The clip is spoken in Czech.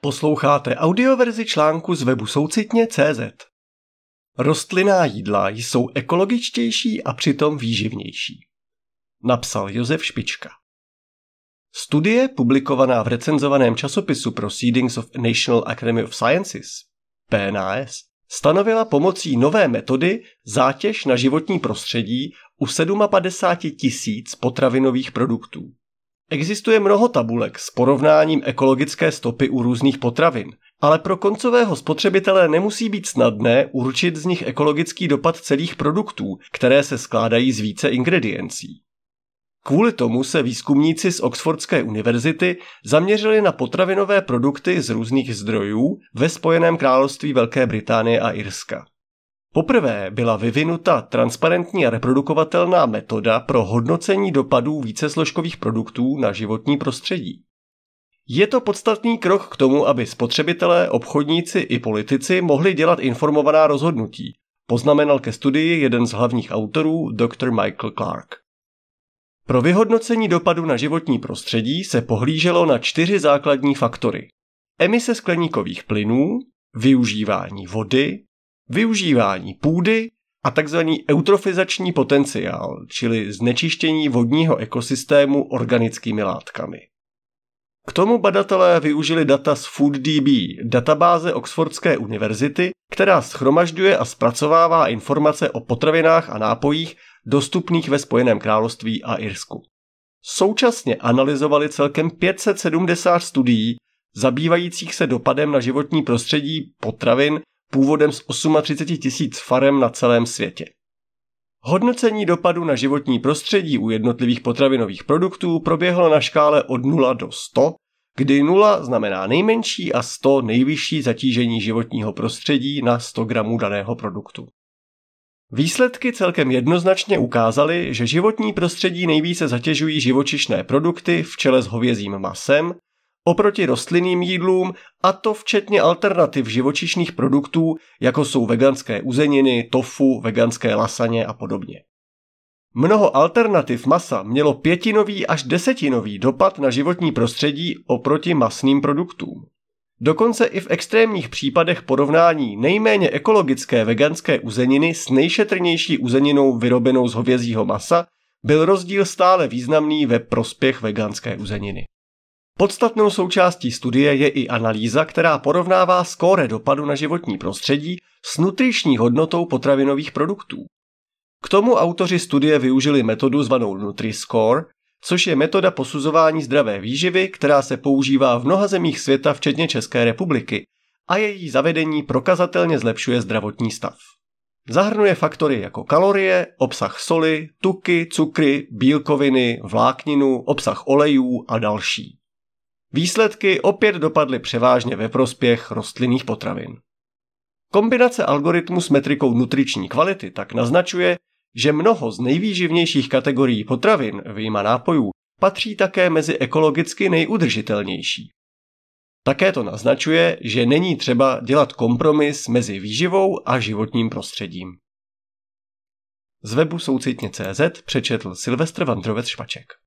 Posloucháte audioverzi článku z webu soucitně.cz. Rostlinná jídla jsou ekologičtější a přitom výživnější. Napsal Josef Špička. Studie publikovaná v recenzovaném časopisu Proceedings of National Academy of Sciences, PNAS, stanovila pomocí nové metody zátěž na životní prostředí u 57 tisíc potravinových produktů. Existuje mnoho tabulek s porovnáním ekologické stopy u různých potravin, ale pro koncového spotřebitele nemusí být snadné určit z nich ekologický dopad celých produktů, které se skládají z více ingrediencí. Kvůli tomu se výzkumníci z Oxfordské univerzity zaměřili na potravinové produkty z různých zdrojů ve Spojeném království Velké Británie a Irska. Poprvé byla vyvinuta transparentní a reprodukovatelná metoda pro hodnocení dopadů vícesložkových produktů na životní prostředí. Je to podstatný krok k tomu, aby spotřebitelé, obchodníci i politici mohli dělat informovaná rozhodnutí, poznamenal ke studii jeden z hlavních autorů, dr. Michael Clark. Pro vyhodnocení dopadu na životní prostředí se pohlíželo na čtyři základní faktory. Emise skleníkových plynů, využívání vody, využívání půdy a tzv. eutrofizační potenciál, čili znečištění vodního ekosystému organickými látkami. K tomu badatelé využili data z FoodDB, databáze Oxfordské univerzity, která schromažďuje a zpracovává informace o potravinách a nápojích dostupných ve Spojeném království a Irsku. Současně analyzovali celkem 570 studií zabývajících se dopadem na životní prostředí potravin původem z 38 tisíc farem na celém světě. Hodnocení dopadu na životní prostředí u jednotlivých potravinových produktů proběhlo na škále od 0 do 100, kdy 0 znamená nejmenší a 100 nejvyšší zatížení životního prostředí na 100 gramů daného produktu. Výsledky celkem jednoznačně ukázaly, že životní prostředí nejvíce zatěžují živočišné produkty v čele s hovězím masem, oproti rostlinným jídlům, a to včetně alternativ živočišných produktů, jako jsou veganské uzeniny, tofu, veganské lasaně a podobně. Mnoho alternativ masa mělo pětinový až desetinový dopad na životní prostředí oproti masným produktům. Dokonce i v extrémních případech porovnání nejméně ekologické veganské uzeniny s nejšetrnější uzeninou vyrobenou z hovězího masa byl rozdíl stále významný ve prospěch veganské uzeniny. Podstatnou součástí studie je i analýza, která porovnává skóre dopadu na životní prostředí s nutriční hodnotou potravinových produktů. K tomu autoři studie využili metodu zvanou Nutri-Score, což je metoda posuzování zdravé výživy, která se používá v mnoha zemích světa, včetně České republiky, a její zavedení prokazatelně zlepšuje zdravotní stav. Zahrnuje faktory jako kalorie, obsah soli, tuky, cukry, bílkoviny, vlákninu, obsah olejů a další. Výsledky opět dopadly převážně ve prospěch rostlinných potravin. Kombinace algoritmu s metrikou nutriční kvality tak naznačuje, že mnoho z nejvýživnějších kategorií potravin, vyjma nápojů, patří také mezi ekologicky nejudržitelnější. Také to naznačuje, že není třeba dělat kompromis mezi výživou a životním prostředím. Z webu soucitně.cz přečetl Silvestr Vandrovec Švaček.